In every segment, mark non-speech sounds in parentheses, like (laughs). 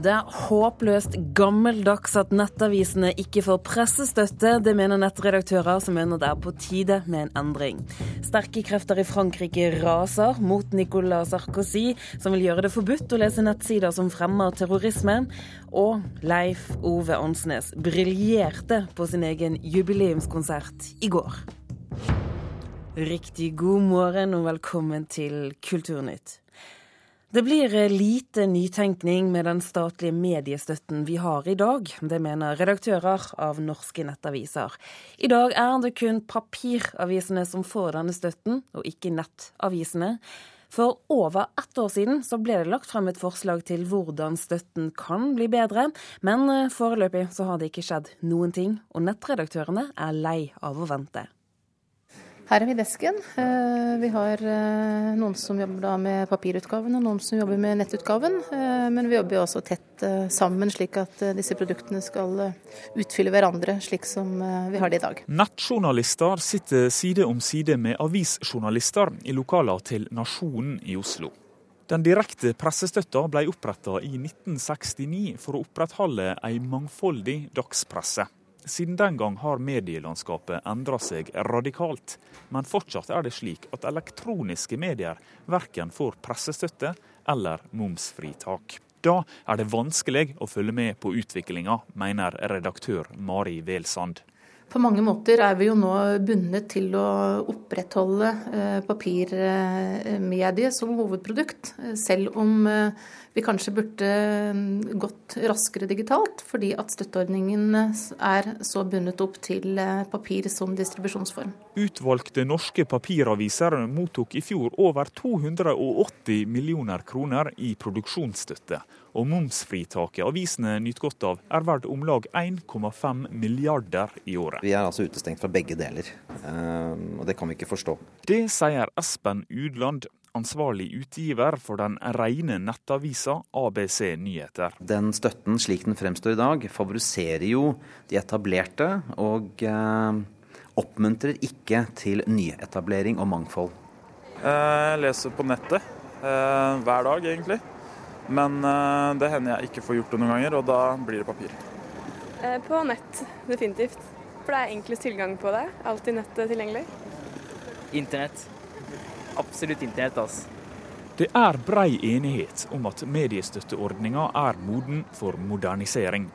Det er håpløst gammeldags at nettavisene ikke får pressestøtte. Det mener nettredaktører som mener det er på tide med en endring. Sterke krefter i Frankrike raser mot Nicolas Sarkozy, som vil gjøre det forbudt å lese nettsider som fremmer terrorisme. Og Leif Ove Ansnes briljerte på sin egen jubileumskonsert i går. Riktig god morgen og velkommen til Kulturnytt. Det blir lite nytenkning med den statlige mediestøtten vi har i dag. Det mener redaktører av norske nettaviser. I dag er det kun papiravisene som får denne støtten, og ikke nettavisene. For over ett år siden så ble det lagt frem et forslag til hvordan støtten kan bli bedre, men foreløpig så har det ikke skjedd noen ting, og nettredaktørene er lei av å vente. Her er vi i desken. Eh, vi har eh, noen som jobber med papirutgaven og noen som jobber med nettutgaven. Eh, men vi jobber også tett sammen, slik at disse produktene skal utfylle hverandre, slik som vi har det i dag. Nettjournalister sitter side om side med avisjournalister i lokaler til Nasjonen i Oslo. Den direkte pressestøtta ble oppretta i 1969 for å opprettholde ei mangfoldig dagspresse. Siden den gang har medielandskapet endra seg radikalt, men fortsatt er det slik at elektroniske medier verken får pressestøtte eller momsfritak. Da er det vanskelig å følge med på utviklinga, mener redaktør Mari Welsand. På mange måter er vi jo nå bundet til å opprettholde eh, papirmediet som hovedprodukt, selv om eh, vi kanskje burde mm, gått raskere digitalt, fordi at støtteordningen er så bundet opp til eh, papir som distribusjonsform. Utvalgte norske papiraviser mottok i fjor over 280 millioner kroner i produksjonsstøtte. Og momsfritaket avisene nyter godt av, er verdt om lag 1,5 milliarder i året. Vi er altså utestengt fra begge deler, eh, og det kan vi ikke forstå. Det sier Espen Udland, ansvarlig utgiver for den rene nettavisa ABC Nyheter. Den støtten slik den fremstår i dag, favoriserer jo de etablerte, og eh, oppmuntrer ikke til nyetablering og mangfold. Jeg leser på nettet eh, hver dag, egentlig. Men eh, det hender jeg ikke får gjort det noen ganger, og da blir det papir. Eh, på nett, definitivt. For det er enklest tilgang på det. Alltid nettet tilgjengelig. Internett absolutt internett. Altså. Det er brei enighet om at mediestøtteordninga er moden for modernisering.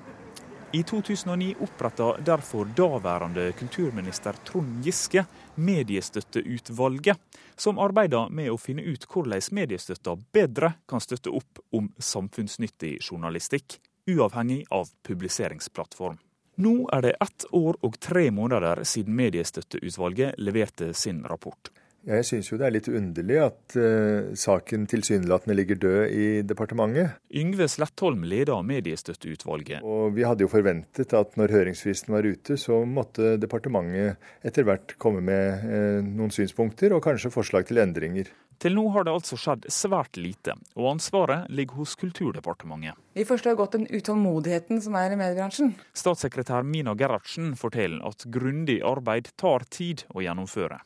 I 2009 oppretta derfor daværende kulturminister Trond Giske Mediestøtteutvalget, som arbeider med å finne ut hvordan mediestøtta bedre kan støtte opp om samfunnsnyttig journalistikk, uavhengig av publiseringsplattform. Nå er det ett år og tre måneder siden Mediestøtteutvalget leverte sin rapport. Jeg syns jo det er litt underlig at uh, saken tilsynelatende ligger død i departementet. Yngve Slettholm leder mediestøtteutvalget. Og vi hadde jo forventet at når høringsfristen var ute, så måtte departementet etter hvert komme med uh, noen synspunkter og kanskje forslag til endringer. Til nå har det altså skjedd svært lite, og ansvaret ligger hos Kulturdepartementet. Vi forstår godt den utålmodigheten som er i mediebransjen. Statssekretær Mina Gerhardsen forteller at grundig arbeid tar tid å gjennomføre.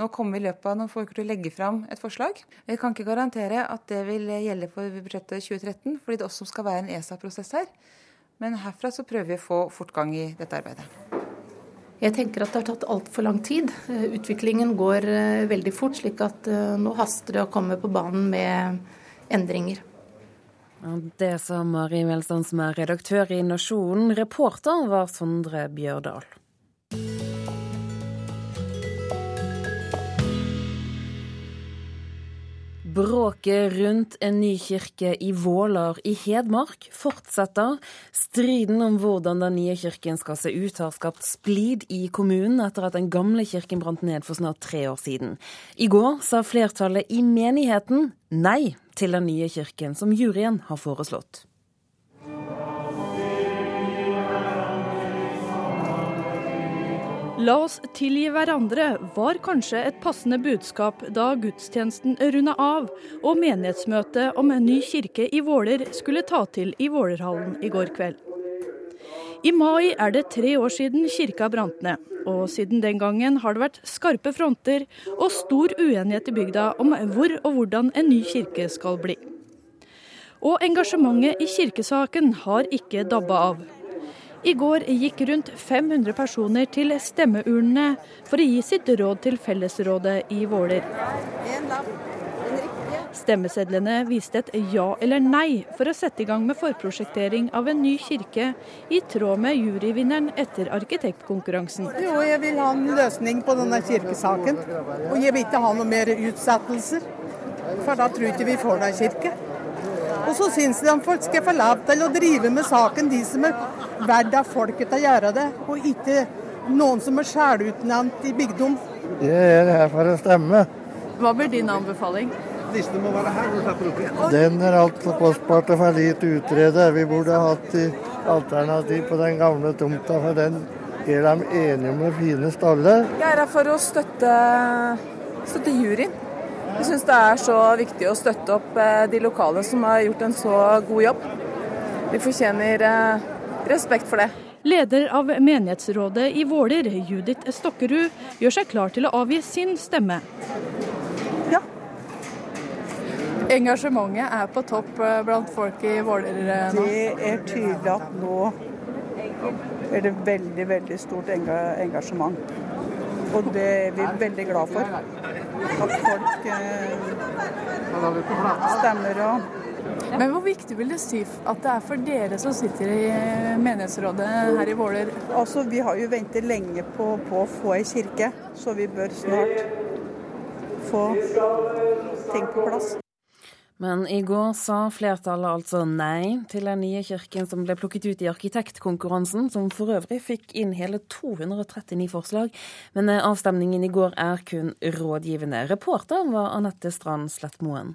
Nå kommer vi i løpet av noen få uker til å legge fram et forslag. Jeg kan ikke garantere at det vil gjelde for budsjettet 2013, fordi det også skal være en ESA-prosess her. Men herfra så prøver vi å få fortgang i dette arbeidet. Jeg tenker at det har tatt altfor lang tid. Eh, utviklingen går eh, veldig fort, slik at eh, nå haster det å komme på banen med endringer. Det sa Mari Melsand, som er redaktør i Nasjonen. Reporter var Sondre Bjørdal. Bråket rundt en ny kirke i Våler i Hedmark fortsetter. Striden om hvordan den nye kirken skal se ut, har skapt splid i kommunen etter at den gamle kirken brant ned for snart tre år siden. I går sa flertallet i menigheten nei til den nye kirken som juryen har foreslått. La oss tilgi hverandre var kanskje et passende budskap da gudstjenesten runda av og menighetsmøtet om en ny kirke i Våler skulle ta til i Vålerhallen i går kveld. I mai er det tre år siden kirka brant ned, og siden den gangen har det vært skarpe fronter og stor uenighet i bygda om hvor og hvordan en ny kirke skal bli. Og engasjementet i kirkesaken har ikke dabba av. I går gikk rundt 500 personer til stemmeurnene for å gi sitt råd til fellesrådet i Våler. Stemmesedlene viste et ja eller nei for å sette i gang med forprosjektering av en ny kirke, i tråd med juryvinneren etter arkitektkonkurransen. Jo, jeg vil ha en løsning på denne kirkesaken. Og jeg vil ikke ha noe mer utsettelser. For da tror jeg ikke vi får noen kirke. Og så syns de folk skal få lov til å drive med saken, de som er verdt av folket til å gjøre det, og ikke noen som er sjælutnevnt i bygdom. Jeg er her for å stemme. Hva blir din anbefaling? Listene må være her. Den er altfor kostbart og for lite utredet. Vi burde hatt alternativ på den gamle tomta, for den er de enige om med fine staller. Jeg er her for å støtte, støtte juryen. Jeg syns det er så viktig å støtte opp eh, de lokale som har gjort en så god jobb. De fortjener eh, respekt for det. Leder av menighetsrådet i Våler, Judith Stokkerud, gjør seg klar til å avgi sin stemme. Ja. Engasjementet er på topp eh, blant folk i Våler nå? Det er tydelig at nå er det veldig, veldig stort engasjement. Og det er vi veldig glad for at folk eh, stemmer og men hvor viktig vil det si at det er for dere som sitter i eh, menighetsrådet her i Våler? Altså, Vi har jo ventet lenge på, på å få ei kirke, så vi bør snart få ting på plass. Men i går sa flertallet altså nei til den nye kirken som ble plukket ut i arkitektkonkurransen, som for øvrig fikk inn hele 239 forslag. Men eh, avstemningen i går er kun rådgivende. Reporter var Anette Strand Slettmoen.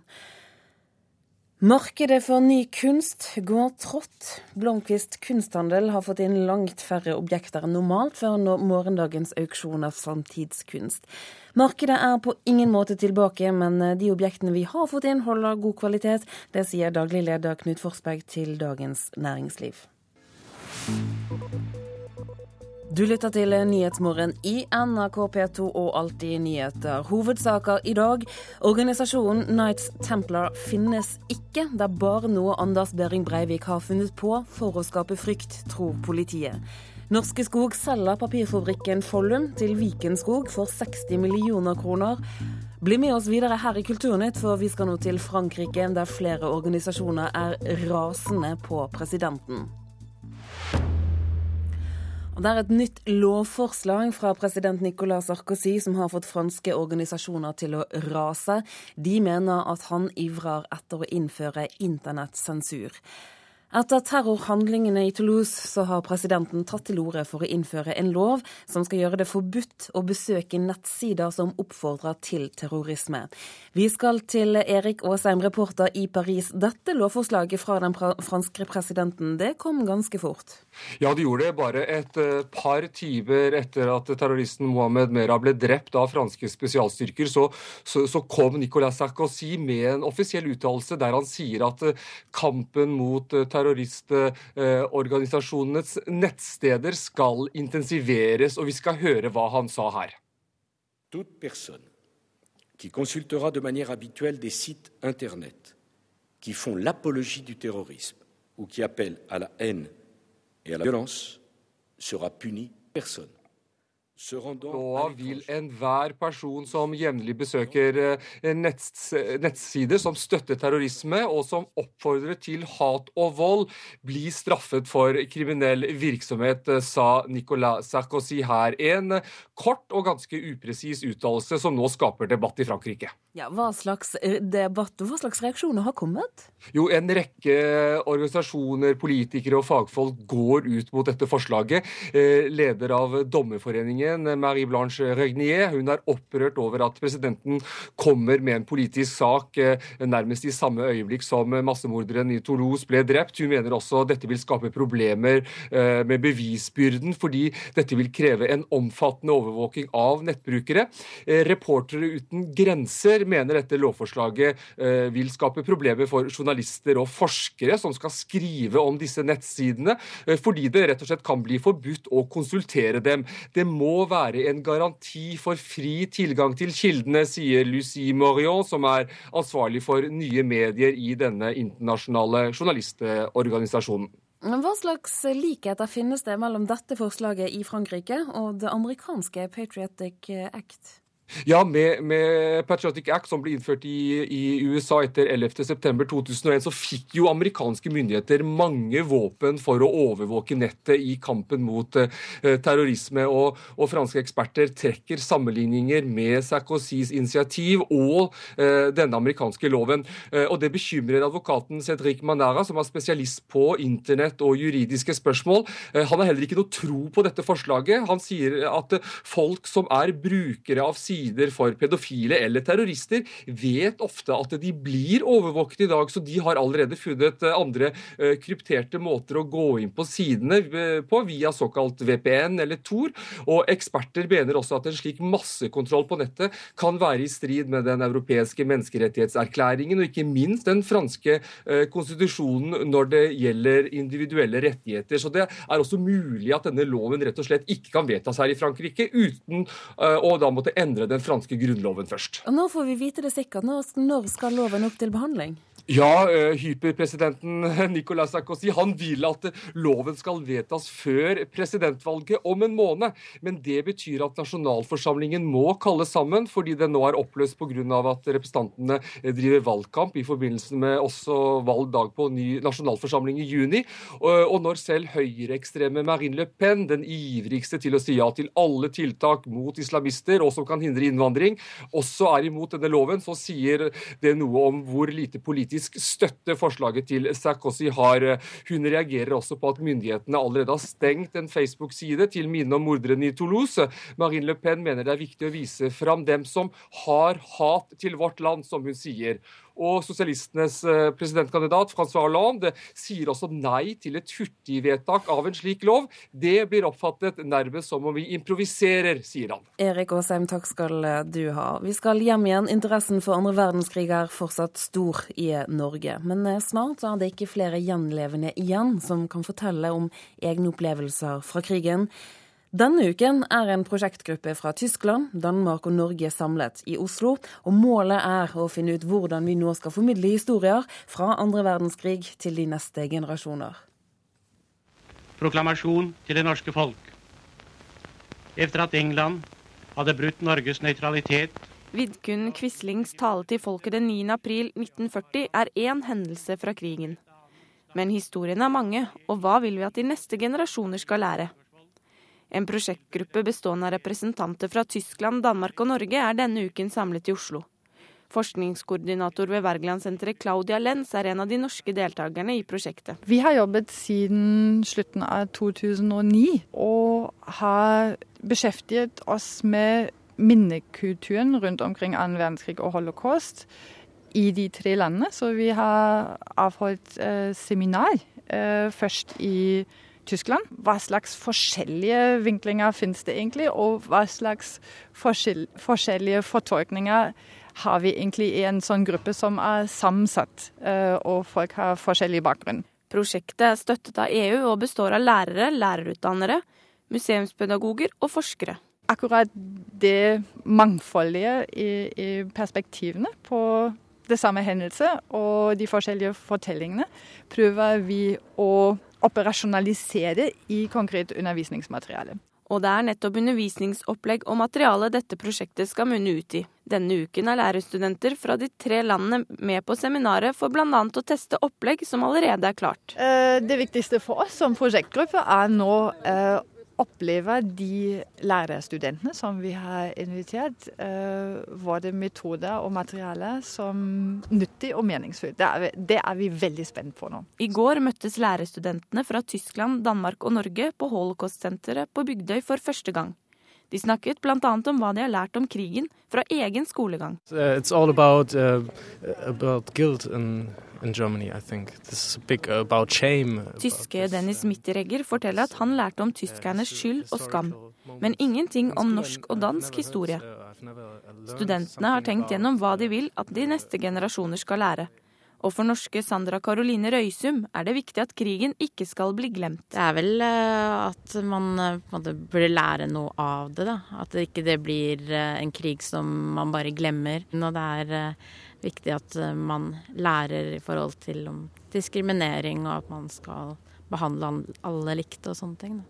Markedet for ny kunst går trått. Blomkvist kunsthandel har fått inn langt færre objekter enn normalt for morgendagens auksjon av samtidskunst. Markedet er på ingen måte tilbake, men de objektene vi har fått inn, holder god kvalitet. Det sier daglig leder Knut Forsberg til Dagens Næringsliv. Du lytter til Nyhetsmorgen i NRK P2 og Alltid nyheter. Hovedsaker i dag. Organisasjonen Knights Templar finnes ikke. Det er bare noe Anders Behring Breivik har funnet på for å skape frykt, tror politiet. Norske Skog selger papirfabrikken Follum til Vikenskog for 60 millioner kroner. Bli med oss videre her i Kulturnytt, for vi skal nå til Frankrike, der flere organisasjoner er rasende på presidenten. Og Det er et nytt lovforslag fra president Nicolas Sarkozy som har fått franske organisasjoner til å rase. De mener at han ivrer etter å innføre internettsensur. Etter terrorhandlingene i Toulouse så har presidenten tatt til orde for å innføre en lov som skal gjøre det forbudt å besøke nettsider som oppfordrer til terrorisme. Vi skal til Erik Aasheim, reporter i Paris. Dette lovforslaget fra den franske presidenten, det kom ganske fort? Ja, det gjorde det. Bare et eh, par timer etter at terroristen Mohammed Merah ble drept av franske spesialstyrker, så, så, så kom Nicolas Sarkozy med en offisiell uttalelse der han sier at eh, kampen mot terrorisme terroristorganisasjonenes nettsteder skal intensiveres, og vi skal høre hva han sa her. Toute personne qui consultera de manière habituelle des sites Internet qui font l'apologie du terrorisme ou qui appellent à la haine et à la violence sera puni personne. Nå vil enhver person som jevnlig besøker eh, nettsider som støtter terrorisme og som oppfordrer til hat og vold, bli straffet for kriminell virksomhet, eh, sa Nicolas Sarkozy her. En kort og ganske upresis uttalelse som nå skaper debatt i Frankrike. Ja, hva slags eh, debatt og hva slags reaksjoner har kommet? Jo, En rekke organisasjoner, politikere og fagfolk går ut mot dette forslaget. Leder av Dommerforeningen Storbritannia, Marie-Blanche Regnier. Hun er opprørt over at presidenten kommer med en politisk sak eh, nærmest i samme øyeblikk som massemorderen i Toulouse ble drept. Hun mener også dette vil skape problemer eh, med bevisbyrden, fordi dette vil kreve en omfattende overvåking av nettbrukere. Eh, reportere uten grenser mener dette lovforslaget vil skape problemer for journalister og forskere som skal skrive om disse nettsidene, fordi det rett og slett kan bli forbudt å konsultere dem. Det må må være en garanti for fri tilgang til kildene, sier Lucie Morion, som er ansvarlig for nye medier i denne internasjonale journalistorganisasjonen. Hva slags likheter finnes det mellom dette forslaget i Frankrike og det amerikanske Patriotic Act? Ja, med, med, Patriotic Act, som ble innført i, i USA etter 11.9.2001, så fikk jo amerikanske myndigheter mange våpen for å overvåke nettet i kampen mot eh, terrorisme. Og, og, franske eksperter trekker sammenligninger med Sarkozys initiativ og eh, denne amerikanske loven. Eh, og Det bekymrer advokaten Cedric Manara, som er spesialist på internett og juridiske spørsmål. Han har heller ikke noe tro på dette forslaget. Han sier at folk som er brukere av siden sider for pedofile eller terrorister, vet ofte at de blir overvåket i dag, så de har allerede funnet eh, andre eh, krypterte måter å gå inn på sidene eh, på via såkalt VPN eller Tor. Og eksperter mener også at en slik massekontroll på nettet kan være i strid med den europeiske menneskerettighetserklæringen, og ikke minst den franske konstitusjonen når det gjelder individuelle rettigheter. Så det er også mulig at denne loven rett og slett ikke kan vedtas her i Frankrike uten å da måtte endre den franske grunnloven først. Og Nå får vi vite det sikkert. Når skal loven opp til behandling? Ja, uh, hyperpresidenten (laughs) Nicolas Sarkozy han vil at loven skal vedtas før presidentvalget om en måned. Men det betyr at nasjonalforsamlingen må kalles sammen, fordi den nå er oppløst pga. at representantene driver valgkamp i forbindelse med også valgdag på ny nasjonalforsamling i juni. Og når selv høyreekstreme Marine Le Pen, den ivrigste til å si ja til alle tiltak mot islamister og som kan hindre innvandring, også er imot denne loven, så sier det noe om hvor lite politisk politisk støtte forslaget til Sarkozy har. Hun reagerer også på at myndighetene allerede har stengt en Facebook-side til minne om morderne i Toulouse. Marine Le Pen mener det er viktig å vise fram dem som har hat til vårt land, som hun sier. Og sosialistenes eh, presidentkandidat Francois Hollande sier også nei til et hurtigvedtak av en slik lov. Det blir oppfattet nærmest som om vi improviserer, sier han. Erik Aasheim, takk skal du ha. Vi skal hjem igjen. Interessen for andre verdenskrig er fortsatt stor i Norge. Men eh, snart er det ikke flere gjenlevende igjen som kan fortelle om egne opplevelser fra krigen. Denne uken er en prosjektgruppe fra Tyskland, Danmark og Norge samlet i Oslo. Og målet er å finne ut hvordan vi nå skal formidle historier fra andre verdenskrig til de neste generasjoner. Proklamasjon til det norske folk. Etter at England hadde brutt Norges nøytralitet Vidkun Quislings tale til folket den 9. april 1940 er én hendelse fra krigen. Men historiene er mange, og hva vil vi at de neste generasjoner skal lære? En prosjektgruppe bestående av representanter fra Tyskland, Danmark og Norge er denne uken samlet i Oslo. Forskningskoordinator ved Wergelandsenteret Claudia Lenz er en av de norske deltakerne i prosjektet. Vi har jobbet siden slutten av 2009 og har beskjeftiget oss med minnekulturen rundt omkring annen verdenskrig og holocaust i de tre landene. Så vi har avholdt eh, seminar eh, først i Tyskland. Hva slags forskjellige vinklinger finnes det egentlig, og hva slags forskjell, forskjellige fortolkninger har vi egentlig i en sånn gruppe som er sammensatt, eh, og folk har forskjellig bakgrunn. Prosjektet er støttet av EU og består av lærere, lærerutdannere, museumspedagoger og forskere. Akkurat det mangfoldige i, i perspektivene på det samme hendelse og de forskjellige fortellingene prøver vi å operasjonalisere i konkret undervisningsmateriale. Og det er nettopp undervisningsopplegg og materiale dette prosjektet skal munne ut i. Denne uken er lærerstudenter fra de tre landene med på seminaret for bl.a. å teste opplegg som allerede er klart. Eh, det viktigste for oss som prosjektgruppe er nå eh, opplever de lærerstudentene som vi har invitert, var det metoder og materiale som nyttig og meningsfullt. Det er, det er vi veldig spent på nå. I går møttes lærerstudentene fra Tyskland, Danmark og Norge på Holocaust-senteret på Bygdøy for første gang. De snakket bl.a. om hva de har lært om krigen fra egen skolegang. It's all about, uh, about guilt and Germany, Tyske Dennis Mitteregger forteller at han lærte om tyskernes skyld og skam, men ingenting om norsk og dansk historie. Studentene har tenkt gjennom hva de vil at de neste generasjoner skal lære, Og for norske Sandra Caroline Røysum er det viktig at krigen ikke skal bli glemt. Det er vel at man burde lære noe av det. da. At det ikke det blir en krig som man bare glemmer. Når det er viktig at man lærer i forhold til diskriminering, og at man skal behandle alle likt og sånne ting.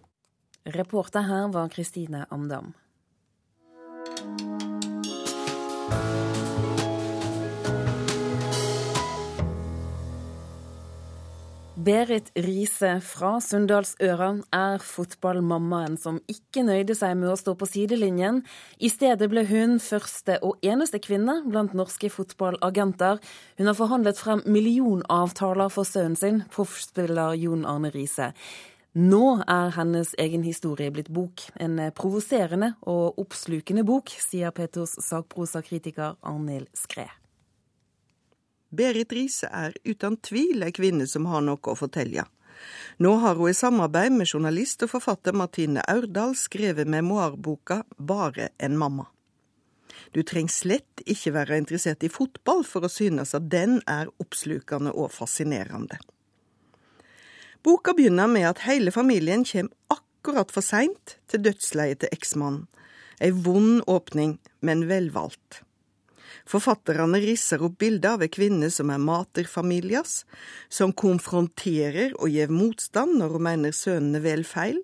Reporter her var Kristine Amdam. Berit Riise fra Sunndalsøra er fotballmammaen som ikke nøyde seg med å stå på sidelinjen. I stedet ble hun første og eneste kvinne blant norske fotballagenter. Hun har forhandlet frem millionavtaler for sønnen sin, proffspiller Jon Arne Riise. Nå er hennes egen historie blitt bok. En provoserende og oppslukende bok, sier Petos sakprosakritiker Arnhild Skræ. Berit Riise er uten tvil ei kvinne som har noe å fortelle. Nå har hun i samarbeid med journalist og forfatter Martine Aurdal skrevet memoarboka Bare en mamma. Du trenger slett ikke være interessert i fotball for å synes at den er oppslukende og fascinerende. Boka begynner med at hele familien kommer akkurat for seint til dødsleiet til eksmannen. Ei vond åpning, men velvalgt. Forfatterne risser opp bilder av ei kvinne som er materfamilias, som konfronterer og gir motstand når hun mener sønnene vel feil,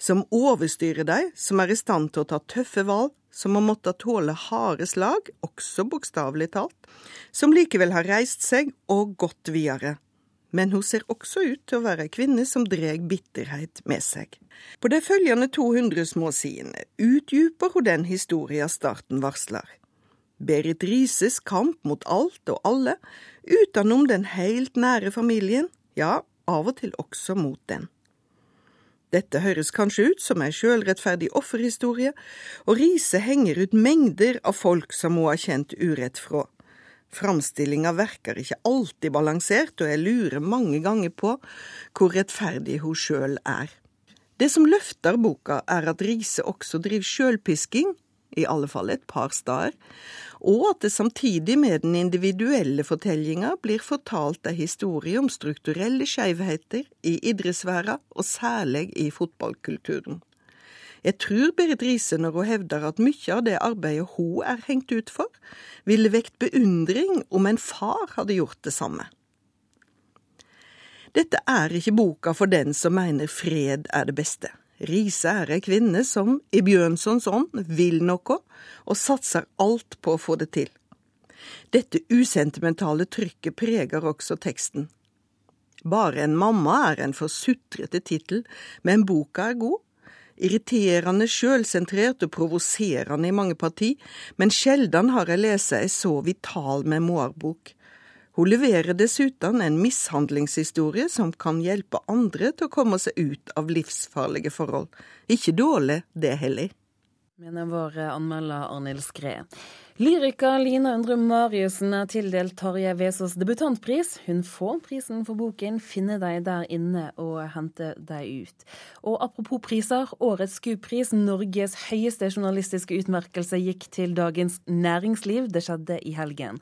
som overstyrer dem, som er i stand til å ta tøffe valg, som har måttet tåle harde slag, også bokstavelig talt, som likevel har reist seg og gått videre. Men hun ser også ut til å være ei kvinne som dreg bitterhet med seg. På de følgende 200 små sidene utdyper hun den historia starten varsler. Berit Rises kamp mot alt og alle, utenom den helt nære familien, ja, av og til også mot den. Dette høres kanskje ut som ei sjølrettferdig offerhistorie, og Riise henger ut mengder av folk som hun har kjent urett fra. Framstillinga verker ikke alltid balansert, og jeg lurer mange ganger på hvor rettferdig hun sjøl er. Det som løfter boka, er at Riise også driver sjølpisking, i alle fall et par steder, og at det samtidig med den individuelle fortellinga blir fortalt ei historie om strukturelle skeivheter i idrettsverda, og særlig i fotballkulturen. Jeg tror Berit Riise når hun hevder at mye av det arbeidet hun er hengt ut for, ville vekt beundring om en far hadde gjort det samme. Dette er ikke boka for den som mener fred er det beste. Riise ei kvinne som, i Bjørnsons ånd, vil noe, og satser alt på å få det til. Dette usentimentale trykket preger også teksten. Bare en mamma er en forsutrete tittel, men boka er god. Irriterende, sjølsentrert og provoserende i mange parti, men sjelden har jeg lest ei så vital memoarbok. Hun leverer dessuten en mishandlingshistorie som kan hjelpe andre til å komme seg ut av livsfarlige forhold. Ikke dårlig, det heller. Mener vår anmelder Arnhild Skred. Lyriker Lina Undre Mariussen er tildelt Tarjei Vesaas debutantpris. Hun får prisen for boken 'Finne deg der inne og hente deg ut'. Og apropos priser, årets SKUP-pris, Norges høyeste journalistiske utmerkelse, gikk til Dagens Næringsliv. Det skjedde i helgen.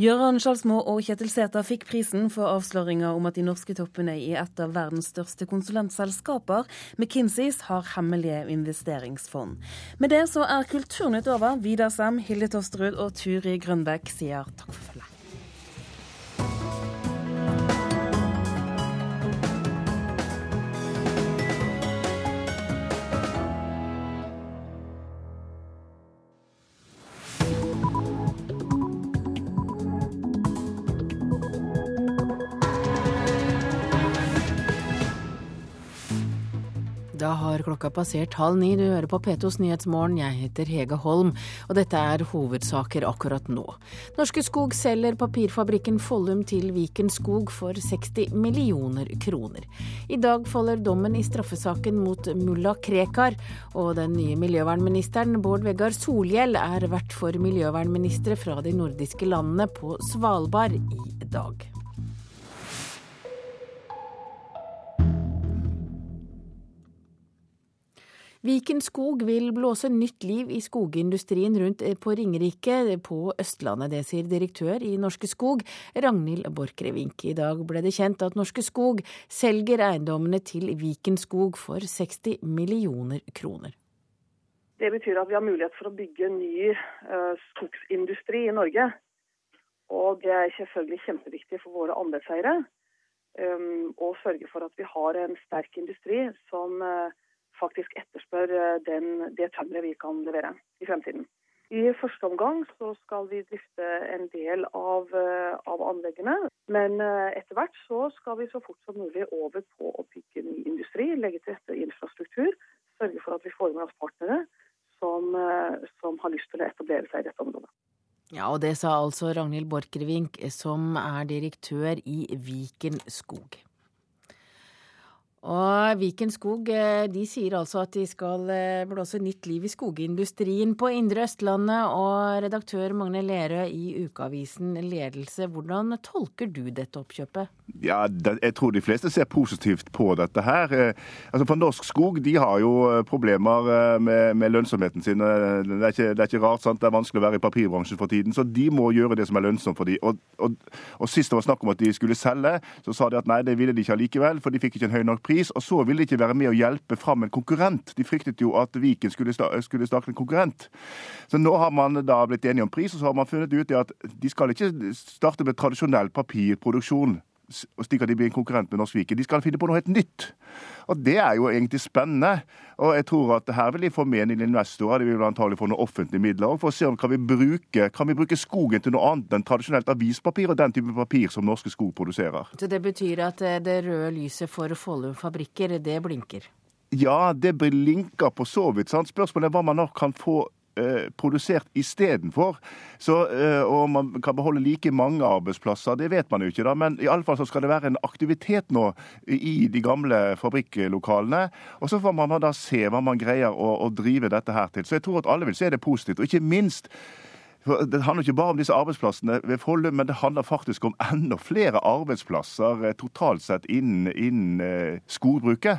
Gøran Sjalsmo og Kjetil Sæther fikk prisen for avsløringer om at de norske toppene i et av verdens største konsulentselskaper, McKinseys, har hemmelige investeringsfond. Med det så er Kulturnytt over. Vidar Sem, Hilde Tosterud og Turi Grønbekk sier takk for følget. Da har klokka passert halv ni. Du hører på P2s Nyhetsmorgen. Jeg heter Hege Holm, og dette er hovedsaker akkurat nå. Norske Skog selger papirfabrikken Follum til Viken Skog for 60 millioner kroner. I dag faller dommen i straffesaken mot mulla Krekar, og den nye miljøvernministeren Bård Vegar Solhjell er vert for miljøvernministre fra de nordiske landene på Svalbard i dag. Viken Skog vil blåse nytt liv i skogindustrien rundt eh, på Ringerike på Østlandet. Det sier direktør i Norske Skog, Ragnhild Borchgrevink. I dag ble det kjent at Norske Skog selger eiendommene til Viken Skog for 60 millioner kroner. Det betyr at vi har mulighet for å bygge ny uh, skogsindustri i Norge. Og det er selvfølgelig kjempeviktig for våre andelseiere. Um, og sørge for at vi har en sterk industri som uh, faktisk etterspør uh, den, det tømmeret vi kan levere i fremtiden. I første omgang så skal vi drifte en del av, uh, av anleggene. Men etter hvert så skal vi så fort som mulig over på å bygge ny industri, legge til rette infrastruktur, sørge for at vi får med oss partnere som, som har lyst til å etablere seg i dette området. Ja, og det sa altså Ragnhild Borchgrevink, som er direktør i Viken Skog. Og Viken Skog eh, de sier altså at de skal eh, blåse nytt liv i skogindustrien på indre Østlandet. Og redaktør Magne Lerøe i ukeavisen Ledelse, hvordan tolker du dette oppkjøpet? Ja, Jeg tror de fleste ser positivt på dette her. Eh, altså For Norsk Skog de har jo problemer med, med lønnsomheten sin. Det er, ikke, det er, ikke, rart, sant? det er vanskelig å være i papirbransjen for tiden. Så de må gjøre det som er lønnsomt for dem. Og, og, og Sist det var snakk om at de skulle selge, så sa de at nei, det ville de ikke allikevel, for de fikk ikke en høy nok pris pris, og så ville de ikke være med å hjelpe fram en konkurrent. De fryktet jo at Viken skulle, skulle starte en konkurrent. Så nå har man da blitt enige om pris, og så har man funnet ut at de skal ikke starte med tradisjonell papirproduksjon slik at de blir en konkurrent med Norsk Viken. De skal finne på noe helt nytt. Og Det er jo egentlig spennende. Og jeg tror at her vil de få med en investorer. De vil antagelig få noen offentlige midler for å se om kan vi bruke, kan vi bruke skogen til noe annet enn tradisjonelt avispapir og den type papir som Norske Skog produserer. Så det betyr at eh, det røde lyset for Follum fabrikker, det blinker? Ja, det blinker på så vidt. Sant? Spørsmålet er hva man nå kan få eh, produsert istedenfor. Eh, og man kan beholde like mange arbeidsplasser, det vet man jo ikke, da. Men iallfall så skal det være en aktivitet nå i de gamle fabrikklokalene. Og så får man da se hva man greier å, å drive dette her til. Så jeg tror at alle vil se det positivt. Og ikke minst for Det handler ikke bare om disse arbeidsplassene ved Follum, men det handler faktisk om enda flere arbeidsplasser eh, totalt sett innen, innen eh, skogbruket.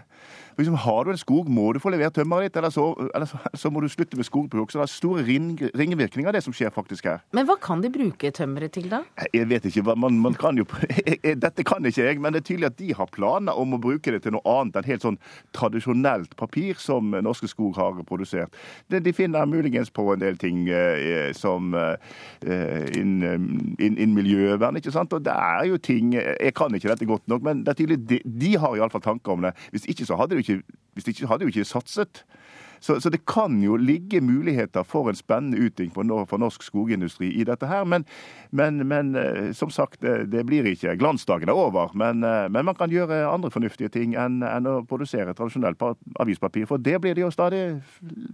Liksom, har du en skog, må du få levert tømmeret ditt, eller så, eller så, så, må du slutte med skogbruk. Så det er store ring, ringvirkninger av det som skjer faktisk her. Men hva kan de bruke tømmeret til, da? Jeg vet ikke. Man, man kan jo, (laughs) dette kan ikke jeg, men det er tydelig at de har planer om å bruke det til noe annet enn helt sånn tradisjonelt papir som Norske Skog har produsert. De finner muligens på en del ting eh, som eh, innen inn, inn miljøvern, ikke sant. Og det er jo ting Jeg kan ikke dette godt nok, men det er tydelig de, de har iallfall tanker om det. Hvis ikke så hadde de ikke, hvis ikke hadde jo ikke satset. Så, så, det kan jo ligge muligheter for en spennende utvikling for, norsk skogindustri i dette her. Men, men, men eh, som sagt, det, det, blir ikke glansdagen er over. Men, eh, men, man kan gjøre andre fornuftige ting enn, enn å produsere tradisjonelt avispapir. For det blir det jo stadig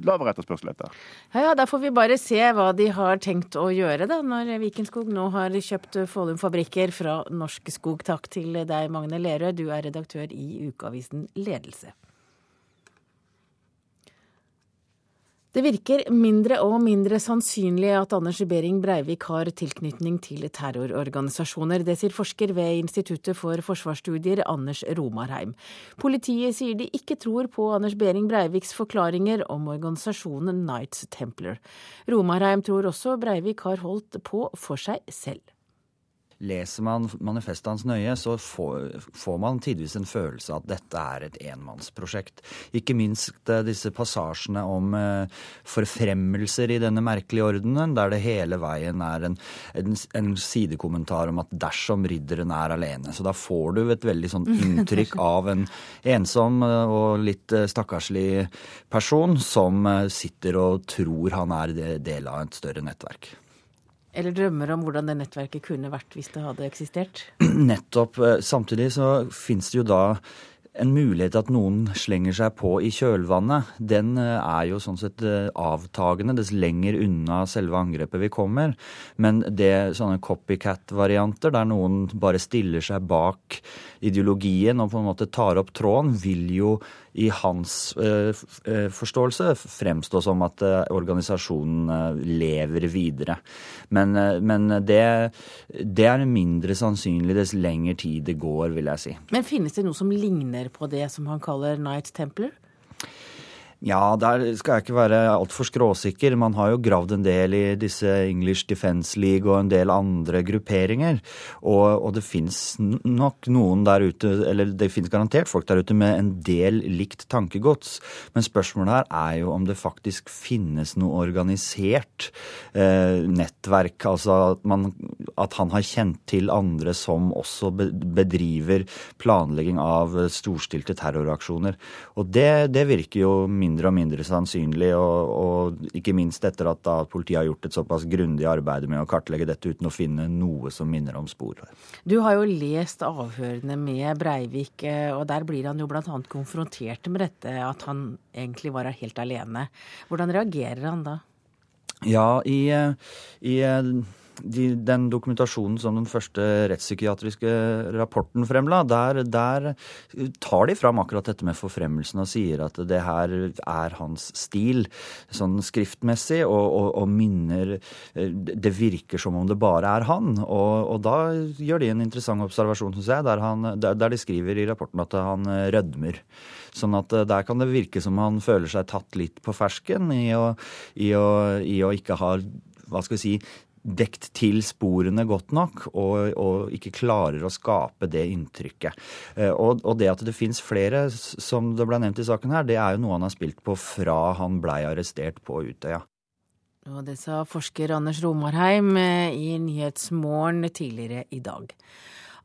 lavere etterspørsel etter. Ja, ja, da får vi bare se hva de har tenkt å gjøre, da, når Vikenskog nå har kjøpt Follum fabrikker fra Norsk Skog. Takk til deg, Magne Lerøe, du er redaktør i ukeavisen Ledelse. Det virker mindre og mindre sannsynlig at Anders Behring Breivik har tilknytning til terrororganisasjoner. Det sier forsker ved Instituttet for forsvarsstudier, Anders Romarheim. Politiet sier de ikke tror på Anders Behring Breiviks forklaringer om organisasjonen Knights Templar. Romarheim tror også Breivik har holdt på for seg selv. Leser man manifestet hans nøye, så får, får man tidvis en følelse av at dette er et enmannsprosjekt. Ikke minst eh, disse passasjene om eh, forfremmelser i denne merkelige ordenen, der det hele veien er en, en, en, sidekommentar om at dersom ridderen er alene. Så da får du et veldig sånn (laughs) inntrykk av en ensom eh, og litt stakkarslig person som sitter og tror han er del av et større nettverk. Eller drømmer om hvordan det nettverket kunne vært hvis det hadde eksistert? (clears throat) Nettopp. Eh, samtidig så fins det jo da en mulighet at noen slenger seg på i kjølvannet, den eh, er jo sånn sett eh, avtagende dess lenger unna selve angrepet vi kommer. Men det sånne copycat-varianter, der noen bare stiller seg bak ideologien og på en måte tar opp tråden, vil jo i hans uh, forståelse fremstå som at uh, organisasjonen lever videre. Men, men det, det, er mindre sannsynlig dess lengre tid det går, vil jeg si. Men finnes det noe som ligner på det som han kaller Night Templar? Ja, der skal jeg ikke være altfor skråsikker. Man har jo gravd en del i disse English Defence League og en del andre grupperinger. Og, og det fins nok noen der ute, eller det fins garantert folk der ute med en del likt tankegods. Men spørsmålet her er jo om det faktisk finnes noe organisert eh, nettverk. Altså at, man, at han har kjent til andre som også bedriver planlegging av storstilte terroraksjoner. Og det, det virker jo mindre mindre og mindre sannsynlig, og, og ikke minst etter at da politiet har gjort et såpass grundig arbeid med å kartlegge dette uten å finne noe som minner om spor. Du har jo lest avhørene med Breivik, eh, og der blir han jo bl.a. konfrontert med dette, at han egentlig var helt alene. Hvordan reagerer han da? Ja, i, eh, i eh, de, den dokumentasjonen som den første rettspsykiatriske rapporten fremla, der, der, tar de fram akkurat dette med forfremmelsen og sier at det her er hans stil, sånn skriftmessig, og, og, og minner Det virker som om det bare er han. Og, og da gjør de en interessant observasjon, syns jeg, der, han, der, de skriver i rapporten at han rødmer. Sånn at der kan det virke som han føler seg tatt litt på fersken i å, i å, i å ikke ha hva skal vi si, dekt til sporene godt nok, og, og, ikke klarer å skape det inntrykket. Eh, og, og det at det fins flere, som det ble nevnt i saken her, det er jo noe han har spilt på fra han blei arrestert på Utøya. Og det sa forsker Anders Romarheim eh, i Nyhetsmorgen tidligere i dag.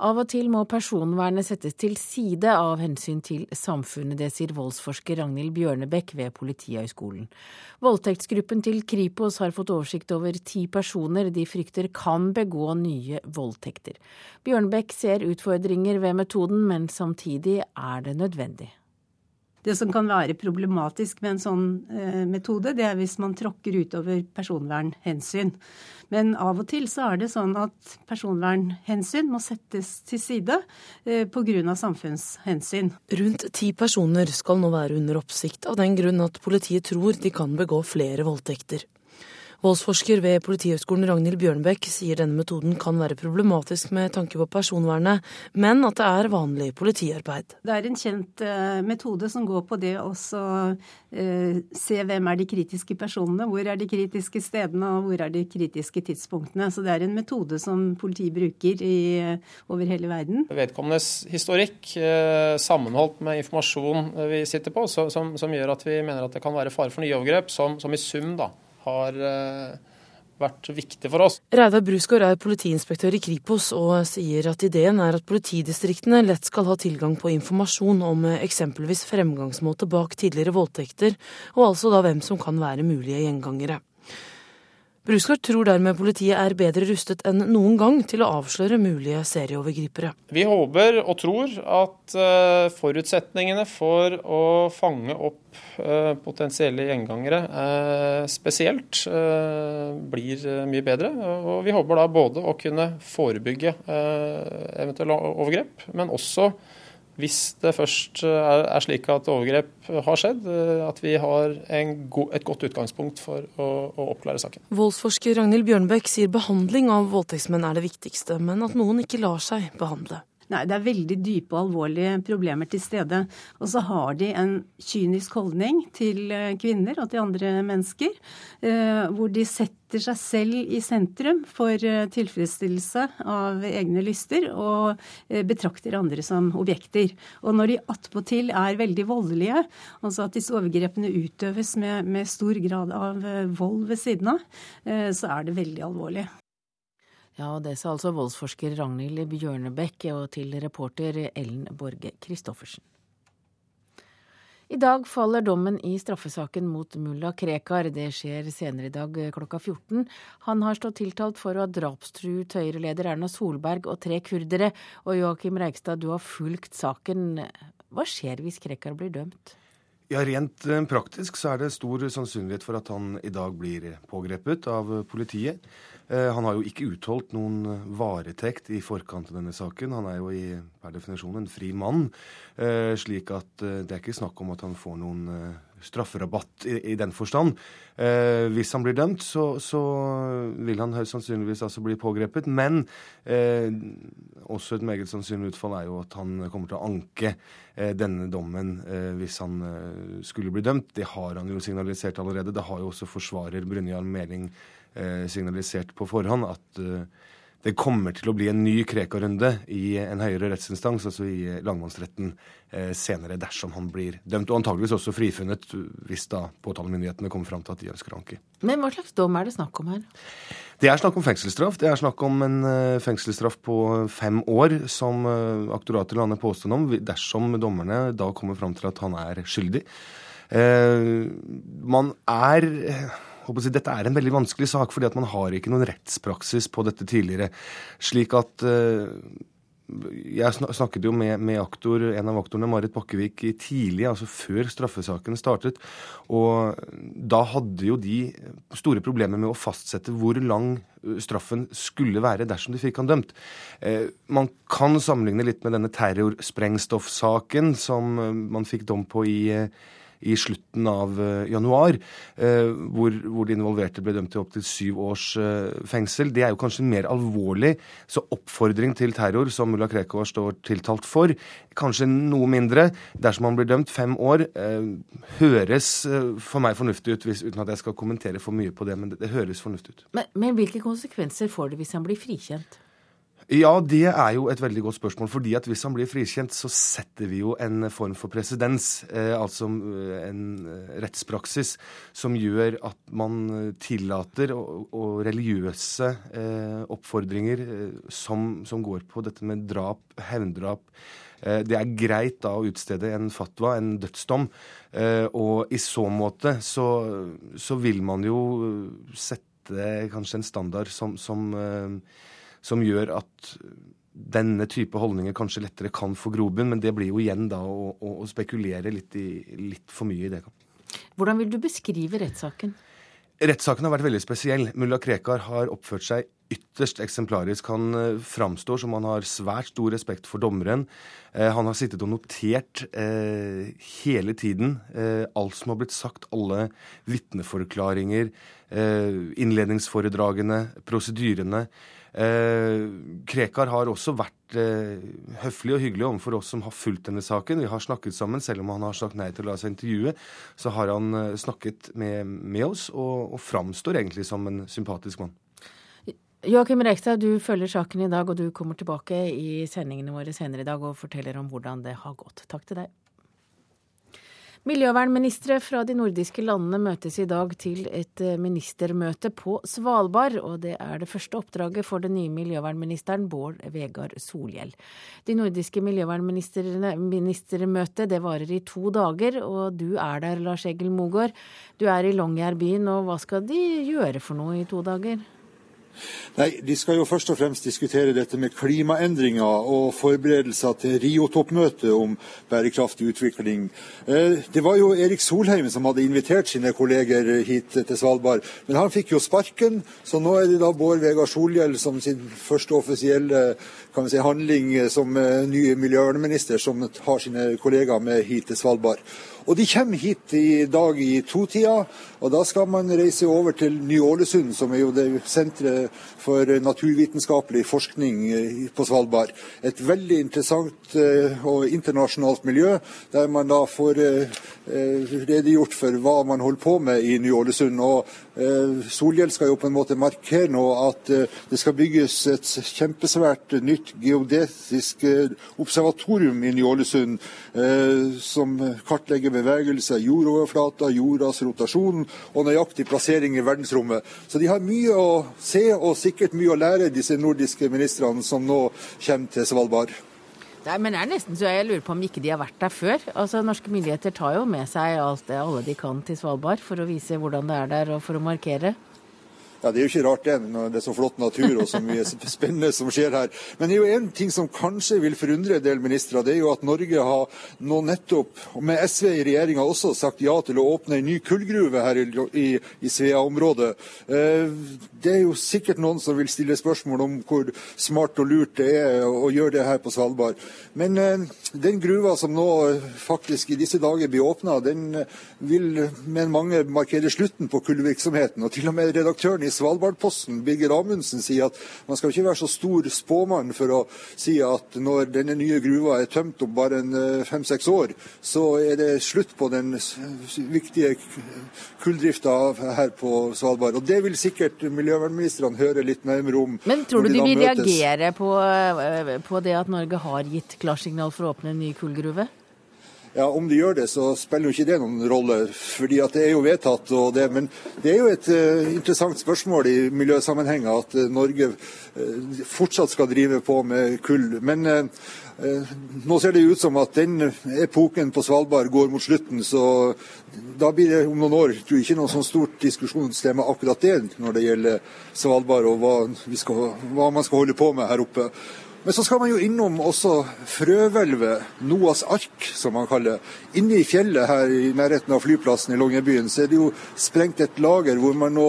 Av og til må personvernet settes til side av hensyn til samfunnet, det sier voldsforsker Ragnhild Bjørnebekk ved Politihøgskolen. Voldtektsgruppen til Kripos har fått oversikt over ti personer de frykter kan begå nye voldtekter. Bjørnebekk ser utfordringer ved metoden, men samtidig er det nødvendig. Det som kan være problematisk med en sånn eh, metode, det er hvis man tråkker utover personvernhensyn. Men av og til så er det sånn at personvernhensyn må settes til side eh, pga. samfunnshensyn. Rundt ti personer skal nå være under oppsikt, av den grunn at politiet tror de kan begå flere voldtekter. Voldsforsker ved Politihøgskolen Ragnhild Bjørnbekk sier denne metoden kan være problematisk med tanke på personvernet, men at det er vanlig politiarbeid. Det er en kjent uh, metode som går på det å uh, se hvem er de kritiske personene, hvor er de kritiske stedene og hvor er de kritiske tidspunktene. Så det er en metode som politiet bruker i, uh, over hele verden. Vedkommendes historikk sammenholdt med informasjon vi sitter på, som, som, gjør at vi mener at det kan være fare for nye overgrep, som, som i sum da har eh, vært viktig for oss. Reidar Brusgaard er politiinspektør i Kripos og sier at ideen er at politidistriktene lett skal ha tilgang på informasjon om eh, eksempelvis fremgangsmåte bak tidligere voldtekter, og altså da hvem som kan være mulige gjengangere. Brusgaard tror dermed politiet er bedre rustet enn noen gang til å avsløre mulige serieovergripere. Vi håper og tror at eh, forutsetningene for å fange opp eh, potensielle gjengangere eh, spesielt blir mye bedre. Og vi håper da både å kunne forebygge eventuelle overgrep, men også hvis det først er, er slik at overgrep har skjedd, eh, at vi har go et godt utgangspunkt for å, å oppklare saken. Voldsforsker Ragnhild Bjørnbekk sier behandling av voldtektsmenn er det viktigste, men at noen ikke lar seg behandle. Nei, det er veldig dype og alvorlige problemer til stede. Og så har de en kynisk holdning til eh, kvinner og til andre mennesker, eh, hvor de setter seg selv i sentrum for eh, tilfredsstillelse av egne lyster, og betrakter andre som objekter. Og når de attpåtil er veldig voldelige, altså at disse overgrepene utøves med, med stor grad av vold ved siden av, så er det veldig alvorlig. Ja, og det sa altså voldsforsker Ragnhild Bjørnebekk og til reporter Ellen Borge Christoffersen. I dag faller dommen i straffesaken mot mulla Krekar. Det skjer senere i dag klokka 14. Han har stått tiltalt for å ha drapstruet Høyre-leder Erna Solberg og tre kurdere. Og Joakim Reigstad, du har fulgt saken. Hva skjer hvis Krekar blir dømt? Ja, Rent eh, praktisk så er det stor sannsynlighet for at han i dag blir pågrepet av politiet. Eh, han har jo ikke utholdt noen eh, varetekt i forkant av denne saken. Han er jo i, per definisjon en fri mann, slik at det er ikke snakk om at han får noen strafferabatt i, den forstand. Eh, hvis han blir dømt, så, så, vil han høyst sannsynligvis altså bli pågrepet. Men eh, også et meget sannsynlig utfall er jo at han kommer til å anke eh, denne dommen eh, hvis han eh, skulle bli dømt. Det har han jo signalisert allerede. Det har jo også forsvarer Brynjar Meling eh, signalisert på forhånd at det kommer til å bli en ny Krekar-runde i en høyere rettsinstans, altså i lagmannsretten, eh, senere dersom han blir dømt. Og antageligvis også frifunnet hvis da påtalemyndighetene kommer fram til at de ønsker anke. Men hva slags dom er det snakk om her? Det er snakk om fengselsstraff. Det er snakk om en fengselsstraff på fem år, som aktoratet lander påstand om, dersom dommerne da kommer fram til at han er skyldig. Man er dette er en veldig vanskelig sak, fordi at man har ikke noen rettspraksis på dette tidligere. Slik at uh, Jeg snakket jo med, med, aktor, en av aktorene, Marit Bakkevik, tidlig, altså før straffesaken startet. Og da hadde jo de store problemer med å fastsette hvor lang straffen skulle være dersom de fikk han dømt. Uh, man kan sammenligne litt med denne terrorsprengstoffsaken som man fikk dom på i i slutten av eh, januar, eh, hvor, hvor de involverte ble dømt til opptil syv års eh, fengsel. Det er jo kanskje mer alvorlig. Så oppfordring til terror, som mulla Krekar står tiltalt for, kanskje noe mindre. Dersom han blir dømt fem år, høres for meg fornuftig ut, hvis, uten at jeg skal kommentere for mye på det, men det, det høres fornuftig ut. Men, men hvilke konsekvenser får det hvis han blir frikjent? Ja, det er jo et veldig godt spørsmål. fordi at hvis han blir frikjent, så setter vi jo en form for presedens, eh, altså eh, en eh, rettspraksis, som gjør at man tillater og, og religiøse eh, oppfordringer eh, som, som, går på dette med drap, hevndrap. Eh, det er greit da å utstede en fatwa, en dødsdom. og i så måte så, så vil man jo sette kanskje en standard som, som som gjør at denne type holdninger kanskje lettere kan få grobunn, men det blir jo igjen da å, å, spekulere litt, i, litt, for mye i det. Hvordan vil du beskrive rettssaken? Rettssaken har vært veldig spesiell. Mulla Krekar har oppført seg ytterst eksemplarisk. Han eh, framstår som han har svært stor respekt for dommeren. Eh, han har sittet og notert eh, hele tiden eh, alt som har blitt sagt. Alle vitneforklaringer, eh, innledningsforedragene, prosedyrene. Eh, Krekar har også vært eh, høflig og hyggelig overfor oss som har fulgt denne saken. Vi har snakket sammen, selv om han har sagt nei til å la seg intervjue. Så har han eh, snakket med, med oss, og, og framstår egentlig som en sympatisk mann. Joakim Rekstad, du følger saken i dag, og du kommer tilbake i sendingene våre senere i dag og forteller om hvordan det har gått. Takk til deg. Miljøvernministre fra de nordiske landene møtes i dag til et eh, ministermøte på Svalbard, og det er det første oppdraget for den nye miljøvernministeren Bård Vegar Solhjell. De nordiske miljøvernministermøtet det varer i to dager, og du er der, Lars Egil Mogård. Du er i Longyearbyen, og hva skal de gjøre for noe i to dager? Nei, De skal jo først og fremst diskutere dette med klimaendringer og forberedelser til Rio-toppmøtet om bærekraftig utvikling. Eh, det var jo Erik Solheim som hadde invitert sine kolleger hit til Svalbard, men han fikk jo sparken. Så nå er det da Bård Vegar Solhjell som sin første offisielle si, handling som eh, ny miljøvernminister som har sine kollegaer med hit til Svalbard. Og de kommer hit i dag i totida, og da skal man reise over til Ny-Ålesund, som er jo det senteret for naturvitenskapelig forskning eh, på Svalbard. Et veldig interessant eh, og internasjonalt miljø, der man da får eh, redegjort for hva man holder på med i Ny-Ålesund. Og Solhjell skal jo på en måte markere nå at det skal bygges et kjempesvært nytt geodetisk observatorium i Ny-Ålesund, som kartlegger bevegelser, jordoverflata, jordas rotasjon og nøyaktig plassering i verdensrommet. Så de har mye å se og sikkert mye å lære, disse nordiske ministrene som nå kommer til Svalbard. Nei, men det er nesten så jeg lurer på om ikke de har vært der før. Altså, Norske myndigheter tar jo med seg alt det alle de kan til Svalbard for å vise hvordan det er der og for å markere. Ja, Det er jo ikke rart det, når det er så flott natur og så mye spennende som skjer her. Men det er jo en ting som kanskje vil forundre en del ministre. Det er jo at Norge har nå nettopp, med SV i regjeringa også, sagt ja til å åpne en ny kullgruve her i, i, i Svea-området. Eh, det er jo sikkert noen som vil stille spørsmål om hvor smart og lurt det er å gjøre det her på Svalbard. Men eh, den gruva som nå faktisk i disse dager blir åpna, den vil med mange markere slutten på kullvirksomheten. Og til og med redaktøren i Svalbardposten, Birger Amundsen, sier at man skal ikke være så stor spåmann for å si at når denne nye gruva er tømt om bare eh, fem-seks år, så er det slutt på den viktige kulldrifta her på Svalbard. Og det vil sikkert miljøvernministrene høre litt nærmere om. Men tror du de vil reagere på, eh, på det at Norge har gitt klarsignal for å åpne en ny kullgruve? Ja, Om de gjør det, så spiller jo ikke det noen rolle, fordi at det er jo vedtatt. og det, Men det er jo et uh, interessant spørsmål i miljøsammenheng at uh, Norge uh, fortsatt skal drive på med kull. Men nå ser det ut som at den epoken på Svalbard går mot slutten, så da blir det om noen år tror jeg, ikke noe sånn stort diskusjonstema akkurat det når det gjelder Svalbard og hva, skal, hva man skal holde på med her oppe. Men så skal man jo innom også frøhvelvet, Noas ark som man kaller. Inne i fjellet her i nærheten av flyplassen i Longyearbyen så er det jo sprengt et lager hvor man nå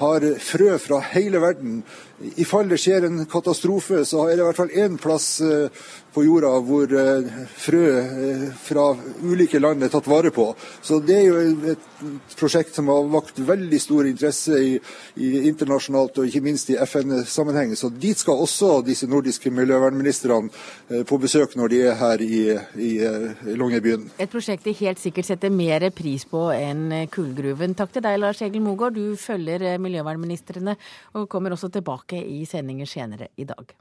har frø fra hele verden. I fall det skjer en katastrofe, så er det i hvert fall én plass eh, på jorda hvor eh, frø eh, fra ulike land er tatt vare på. Så det er jo et prosjekt som har vakt veldig stor interesse i, i internasjonalt og ikke minst i FN-sammenheng. Så dit skal også disse nordiske miljøvernministrene på besøk når de er her i, i, i Longyearbyen. Et prosjekt de helt sikkert setter mer pris på enn kullgruven. Takk til deg, Lars Egil Mogård. Du følger miljøvernministrene og kommer også tilbake i sendinger senere i dag.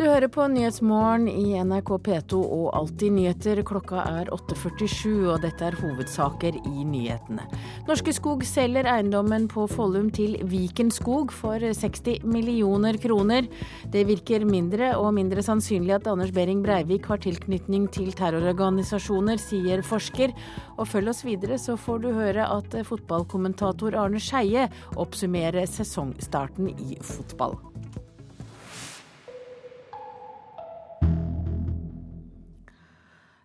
Du hører på Nyhetsmorgen i NRK P2 og Alltid nyheter. Klokka er 8.47, og dette er hovedsaker i nyhetene. Norske Skog selger eiendommen på Follum til Viken Skog for 60 millioner kroner. Det virker mindre og mindre sannsynlig at Anders Behring Breivik har tilknytning til terrororganisasjoner, sier forsker. Og følg oss videre, så får du høre at fotballkommentator Arne Skeie oppsummerer sesongstarten i fotball.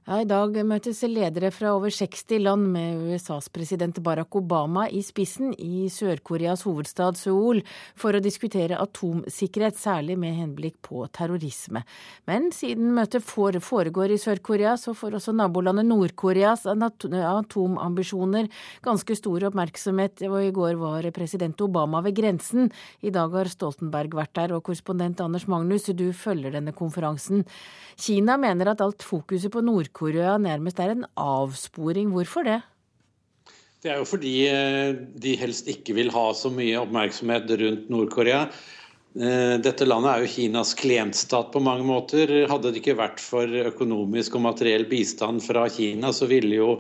Ja, I dag møtes ledere fra over 60 land med USAs president Barack Obama i spissen i Sør-Koreas hovedstad Seoul for å diskutere atomsikkerhet, særlig med henblikk på terrorisme. Men siden møtet foregår i Sør-Korea, så får også nabolandet Nord-Koreas atomambisjoner ganske stor oppmerksomhet. Og i går var president Obama ved grensen. I dag har Stoltenberg vært der, og korrespondent Anders Magnus, du følger denne konferansen. Kina mener at alt fokuset på Nord-Korea nærmest er en avsporing. Hvorfor det? Det er jo fordi eh, de helst ikke vil ha så mye oppmerksomhet rundt Nord-Korea. Eh, dette landet er jo Kinas klientstat på mange måter. Hadde det ikke vært for økonomisk og materiell bistand fra Kina, så ville jo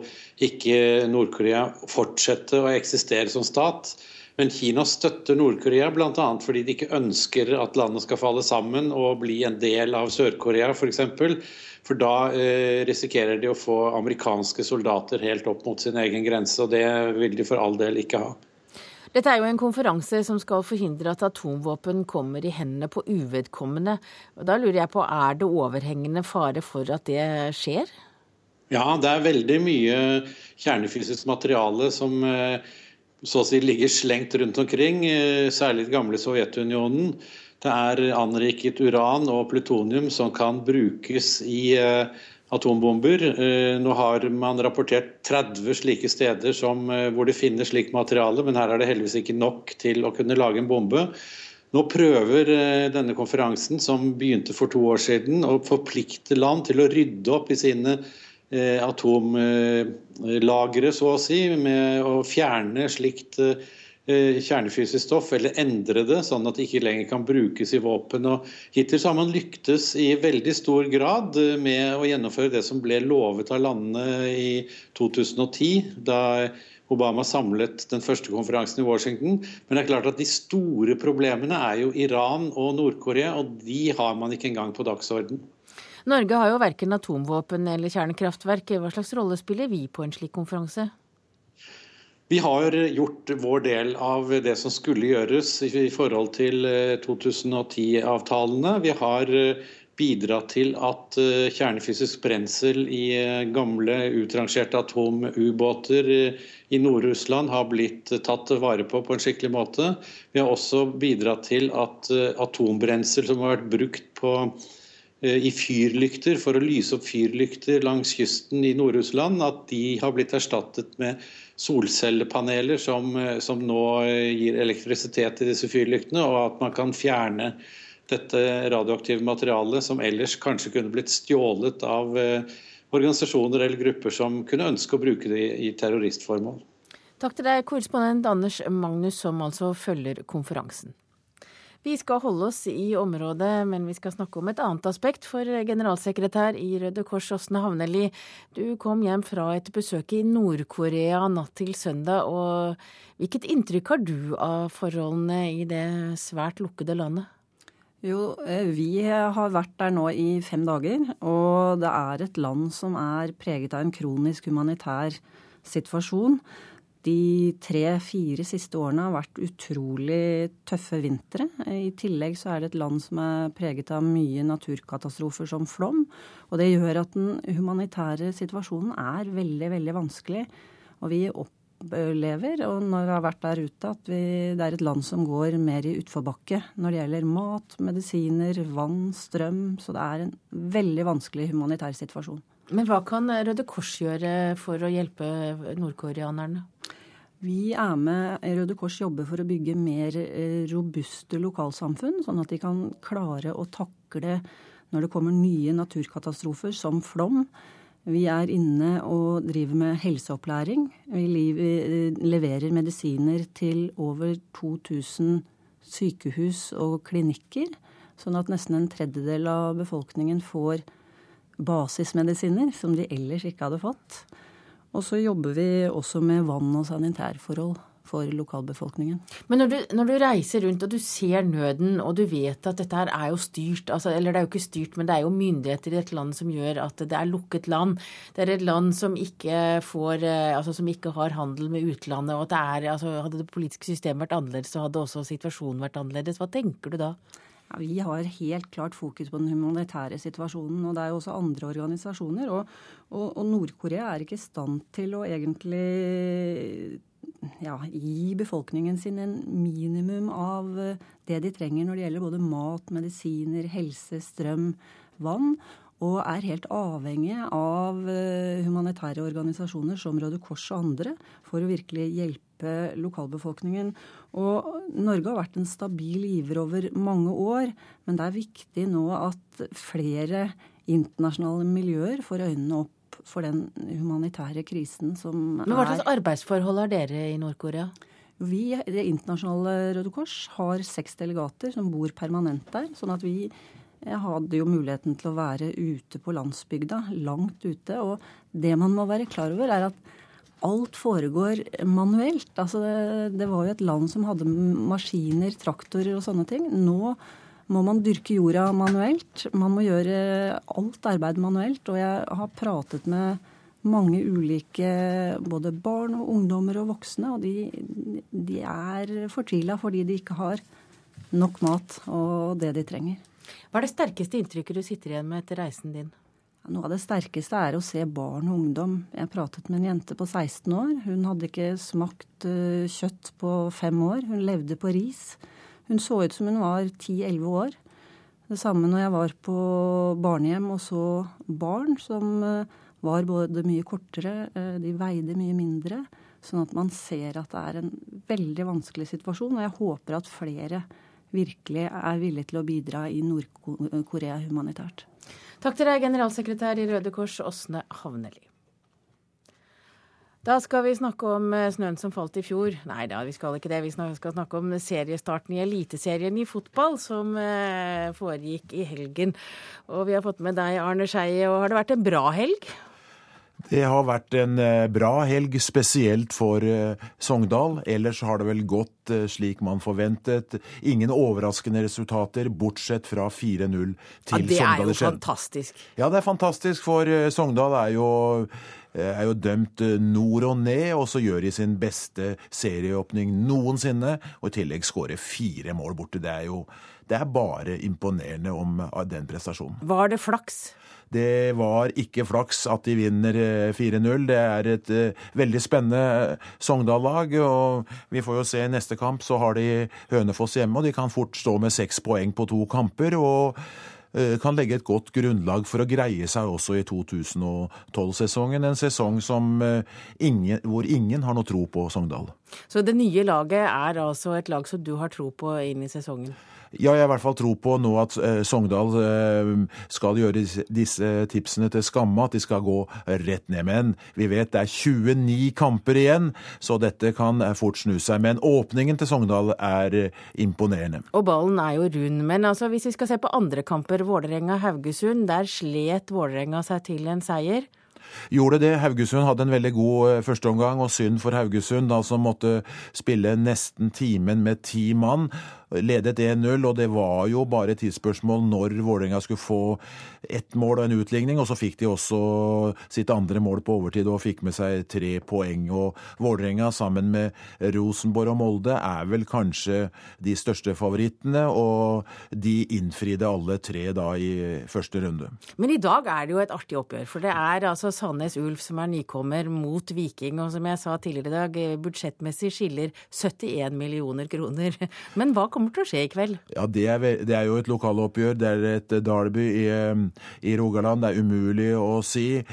ikke Nord-Korea fortsette å eksistere som stat. Men Kina støtter Nord-Korea bl.a. fordi de ikke ønsker at landet skal falle sammen og bli en del av Sør-Korea f.eks. For, for da eh, risikerer de å få amerikanske soldater helt opp mot sin egen grense, og det vil de for all del ikke ha. Dette er jo en konferanse som skal forhindre at atomvåpen kommer i hendene på uvedkommende. Da lurer jeg på, Er det overhengende fare for at det skjer? Ja, det er veldig mye kjernefysisk materiale som eh, så å si ligger slengt rundt omkring, eh, særlig det gamle Sovjetunionen. Det er anriket uran og plutonium som kan brukes i eh, atombomber. Eh, nå har man rapportert 30 slike steder som, hvor det finnes slikt materiale, men her er det heldigvis ikke nok til å kunne lage en bombe. Nå prøver denne konferansen, som begynte for to år siden, å forplikte land til å rydde opp i sine atomlagre, så å si, med å fjerne slikt eh, kjernefysisk stoff, eller endre det sånn at det ikke lenger kan brukes i våpen. Og hittil har man lyktes i veldig stor grad eh, med å gjennomføre det som ble lovet av landene i 2010, da Obama samlet den første konferansen i Washington. Men det er klart at de store problemene er jo Iran og Nord-Korea, og de har man ikke engang på dagsorden. Norge har jo verken atomvåpen eller kjernekraftverk. Hva slags rolle spiller vi på en slik konferanse? Vi har gjort vår del av det som skulle gjøres i forhold til 2010-avtalene. Vi har bidratt til at kjernefysisk brensel i gamle utrangerte atomubåter i Nord-Russland har blitt tatt vare på på en skikkelig måte. Vi har også bidratt til at atombrensel som har vært brukt på i fyrlykter for å lyse opp fyrlykter langs kysten i Nord-Russland, at de har blitt erstattet med solcellepaneler som, som, nå gir elektrisitet til disse fyrlyktene, og at man kan fjerne dette radioaktive materialet som ellers kanskje kunne blitt stjålet av organisasjoner eller grupper som kunne ønske å bruke det i terroristformål. Takk til deg, korrespondent Anders Magnus, som altså følger konferansen. Vi skal holde oss i området, men vi skal snakke om et annet aspekt. For generalsekretær i Røde Kors, Åsne Havneli, du kom hjem fra et besøk i Nord-Korea natt til søndag. og Hvilket inntrykk har du av forholdene i det svært lukkede landet? Jo, vi har vært der nå i fem dager, og det er et land som er preget av en kronisk humanitær situasjon. De tre-fire siste årene har vært utrolig tøffe vintre. I tillegg så er det et land som er preget av mye naturkatastrofer som flom. Og det gjør at den humanitære situasjonen er veldig, veldig vanskelig. Og vi opplever, og når vi har vært der ute, at vi, det er et land som går mer i utforbakke når det gjelder mat, medisiner, vann, strøm. Så det er en veldig vanskelig humanitær situasjon. Men hva kan Røde Kors gjøre for å hjelpe nordkoreanerne? Vi er med Røde Kors jobber for å bygge mer robuste lokalsamfunn, sånn at de kan klare å takle når det kommer nye naturkatastrofer som flom. Vi er inne og driver med helseopplæring. Vi leverer medisiner til over 2000 sykehus og klinikker, sånn at nesten en tredjedel av befolkningen får basismedisiner som de ellers ikke hadde fått. Og så jobber vi også med vann- og sanitærforhold for lokalbefolkningen. Men når du, når du, reiser rundt og du ser nøden, og du vet at dette her er jo styrt altså, Eller det er jo ikke styrt, men det er jo myndigheter i et land som gjør at det er lukket land. Det er et land som ikke får Altså som ikke har handel med utlandet. og at det er, altså Hadde det politiske systemet vært annerledes, så hadde også situasjonen vært annerledes. Hva tenker du da? Ja, vi har helt klart fokus på den humanitære situasjonen. Og det er jo også andre organisasjoner. Og, og, og Nord-Korea er ikke i stand til å egentlig ja, gi befolkningen sin en minimum av det de trenger når det gjelder både mat, medisiner, helse, strøm, vann. Og er helt avhengig av humanitære organisasjoner som Røde Kors og andre for å virkelig hjelpe lokalbefolkningen. Og Norge har vært en stabil giver over mange år, men det er viktig nå at flere internasjonale miljøer får øynene opp for den humanitære krisen som er Men Hva slags arbeidsforhold har dere i Nord-Korea? Vi, Det internasjonale Røde Kors, har seks delegater som bor permanent der. sånn at vi jeg hadde jo muligheten til å være ute på landsbygda, langt ute. Og det man må være klar over, er at alt foregår manuelt. Altså det, det var jo et land som hadde maskiner, traktorer og sånne ting. Nå må man dyrke jorda manuelt. Man må gjøre alt arbeid manuelt. Og jeg har pratet med mange ulike både barn og ungdommer og voksne, og de, de er fortvila fordi de ikke har nok mat og det de trenger. Hva er det sterkeste inntrykket du sitter igjen med etter reisen din? Noe av det sterkeste er å se barn og ungdom. Jeg pratet med en jente på 16 år. Hun hadde ikke smakt kjøtt på fem år. Hun levde på ris. Hun så ut som hun var 10-11 år. Det samme når jeg var på barnehjem og så barn som var både mye kortere, de veide mye mindre. Sånn at man ser at det er en veldig vanskelig situasjon. Og jeg håper at flere virkelig er villige til å bidra i Nord-Korea humanitært. Takk til deg, generalsekretær i Røde Kors, Åsne Havneli. Da skal vi snakke om snøen som falt i fjor. Nei da, vi skal ikke det. Vi skal snakke om seriestarten i Eliteserien i fotball, som foregikk i helgen. Og vi har fått med deg, Arne Skeie. Og har det vært en bra helg? Det har vært en bra helg, spesielt for Sogndal. Ellers har det vel gått slik man forventet. Ingen overraskende resultater, bortsett fra 4-0 til Sogndal. Ja, Det er jo fantastisk. Ja, det er fantastisk, for Sogndal er jo er jo dømt nord og ned, og så gjør de sin beste serieåpning noensinne. Og i tillegg skårer fire mål borte. Det er jo det er bare imponerende om den prestasjonen. Var det flaks? Det var ikke flaks at de vinner 4-0. Det er et veldig spennende Sogndal-lag. og Vi får jo se i neste kamp, så har de Hønefoss hjemme, og de kan fort stå med seks poeng på to kamper. og kan legge et godt grunnlag for å greie seg også i 2012-sesongen. En sesong ingen, hvor ingen har noe tro på Sogndal. Så det nye laget er altså et lag som du har tro på inn i sesongen? Ja, jeg har i hvert fall tro på nå at eh, Sogndal eh, skal gjøre disse, tipsene til skamme, at de skal gå rett ned. Men vi vet det er 29 kamper igjen, så dette kan fort snu seg. Men åpningen til Sogndal er eh, imponerende. Og ballen er jo rund. Men altså, hvis vi skal se på andre kamper, Vålerenga-Haugesund, der slet Vålerenga seg til en seier gjorde det. Haugesund hadde en veldig god førsteomgang, og synd for Haugesund, da, som måtte spille nesten timen med ti mann ledet 1-0, og det var jo bare et tidsspørsmål når Vålerenga skulle få ett mål og en utligning. Og så fikk de også sitt andre mål på overtid og fikk med seg tre poeng. Og Vålerenga sammen med Rosenborg og Molde er vel kanskje de største favorittene, og de innfridde alle tre da i første runde. Men i dag er det jo et artig oppgjør, for det er altså Sandnes Ulf som er nykommer mot Viking, og som jeg sa tidligere i dag, budsjettmessig skiller 71 millioner kroner. Men hva kommer til å skje i kveld? Ja, Det er, det er jo et lokaloppgjør. Det er et derby i, i, Rogaland. Det er umulig å si.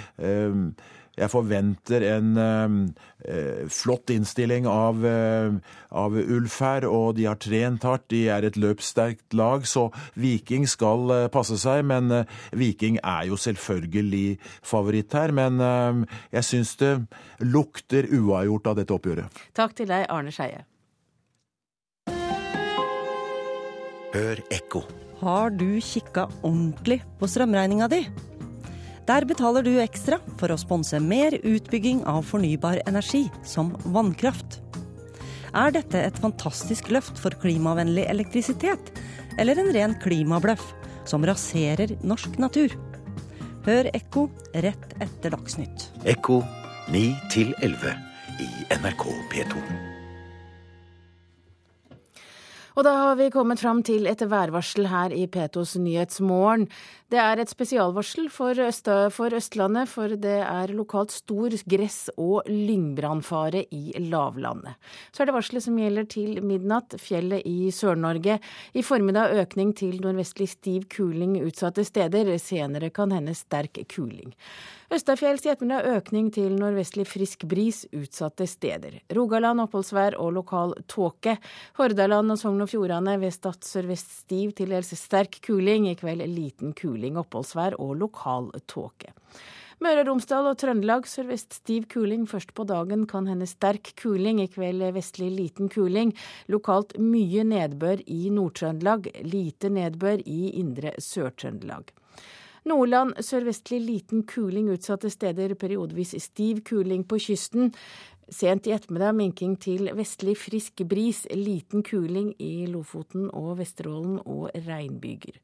Jeg forventer en eh, flott innstilling av, av, Ulf her, og de har trent hardt. De er et løpssterkt lag, så Viking skal passe seg. Men Viking er jo selvfølgelig favoritt her. Men jeg syns det lukter uavgjort av dette oppgjøret. Takk til deg, Arne Skeie. Hør ekko. Har du kikka ordentlig på strømregninga di? Der betaler du ekstra for å sponse mer utbygging av fornybar energi, som vannkraft. Er dette et fantastisk løft for klimavennlig elektrisitet, eller en ren klimabløff som raserer norsk natur? Hør Ekko rett etter Dagsnytt. Ekko 9 11 i NRK P2. Og da har vi kommet fram til et værvarsel her i P2s Nyhetsmorgen. Det er et spesialvarsel for, Øst for, Østlandet, for det er lokalt stor gress- og lyngbrannfare i lavlandet. Så er det varselet som gjelder til midnatt, fjellet i Sør-Norge. I formiddag økning til nordvestlig stiv kuling utsatte steder. Senere kan hende sterk kuling. Østafjells ettermiddag økning til nordvestlig frisk bris utsatte steder. Rogaland oppholdsvær og lokal tåke. Hordaland og Sogn og Fjordane ved Stad sørvest stiv til dels sterk kuling. I kveld liten kuling, oppholdsvær og lokal tåke. Møre og Romsdal og Trøndelag sørvest stiv kuling. Først på dagen kan hende sterk kuling. I kveld vestlig liten kuling. Lokalt mye nedbør i Nord-Trøndelag. Lite nedbør i indre Sør-Trøndelag. Nordland sørvestlig liten kuling utsatte steder, periodevis stiv kuling på kysten. Sent i ettermiddag minking til vestlig frisk bris, liten kuling i Lofoten og Vesterålen og regnbyger.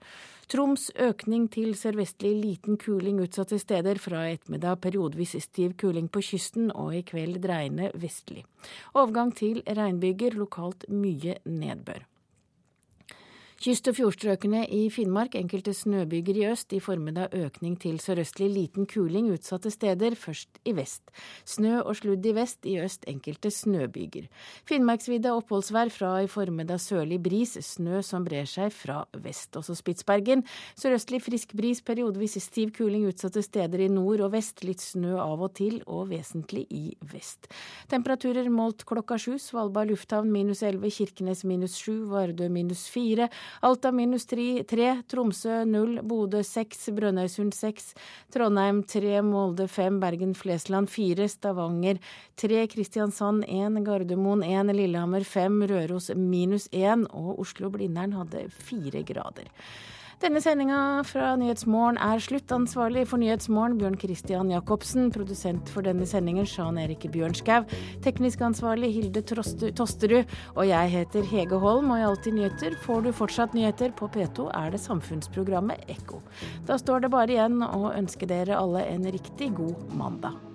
Troms økning til sørvestlig liten kuling utsatte steder, fra ettermiddag periodevis stiv kuling på kysten og i kveld dreiende vestlig. Overgang til regnbyger, lokalt mye nedbør. Kyst- og fjordstrøkene i Finnmark, enkelte snøbyger i øst. I formiddag økning til sørøstlig liten kuling utsatte steder, først i vest. Snø og sludd i vest, i øst enkelte snøbyger. Finnmarksvidda oppholdsvær fra i formiddag sørlig bris, snø som brer seg fra vest. Også Spitsbergen. Sørøstlig frisk bris, periodevis stiv kuling utsatte steder i nord og vest. Litt snø av og til, og vesentlig i vest. Temperaturer målt klokka sju. Svalbard lufthavn minus 11, Kirkenes minus 7, Vardø minus 4. Alta minus 3, Tromsø 0, Bodø 6, Brønnøysund 6, Trondheim 3, Molde 5, Bergen Flesland 4, Stavanger 3, Kristiansand 1, Gardermoen 1, Lillehammer 5, Røros minus 1 og Oslo-Blindern hadde 4 grader. Denne sendinga fra Nyhetsmorgen er slutt. Ansvarlig for Nyhetsmorgen Bjørn Christian Jacobsen. Produsent for denne sendingen Sjan Erik Bjørnskau. Teknisk ansvarlig Hilde Tosterud. Og jeg heter Hege Holm, og i Alltid nyheter får du fortsatt nyheter. På P2 er det samfunnsprogrammet Ekko. Da står det bare igjen å ønske dere alle en riktig god mandag.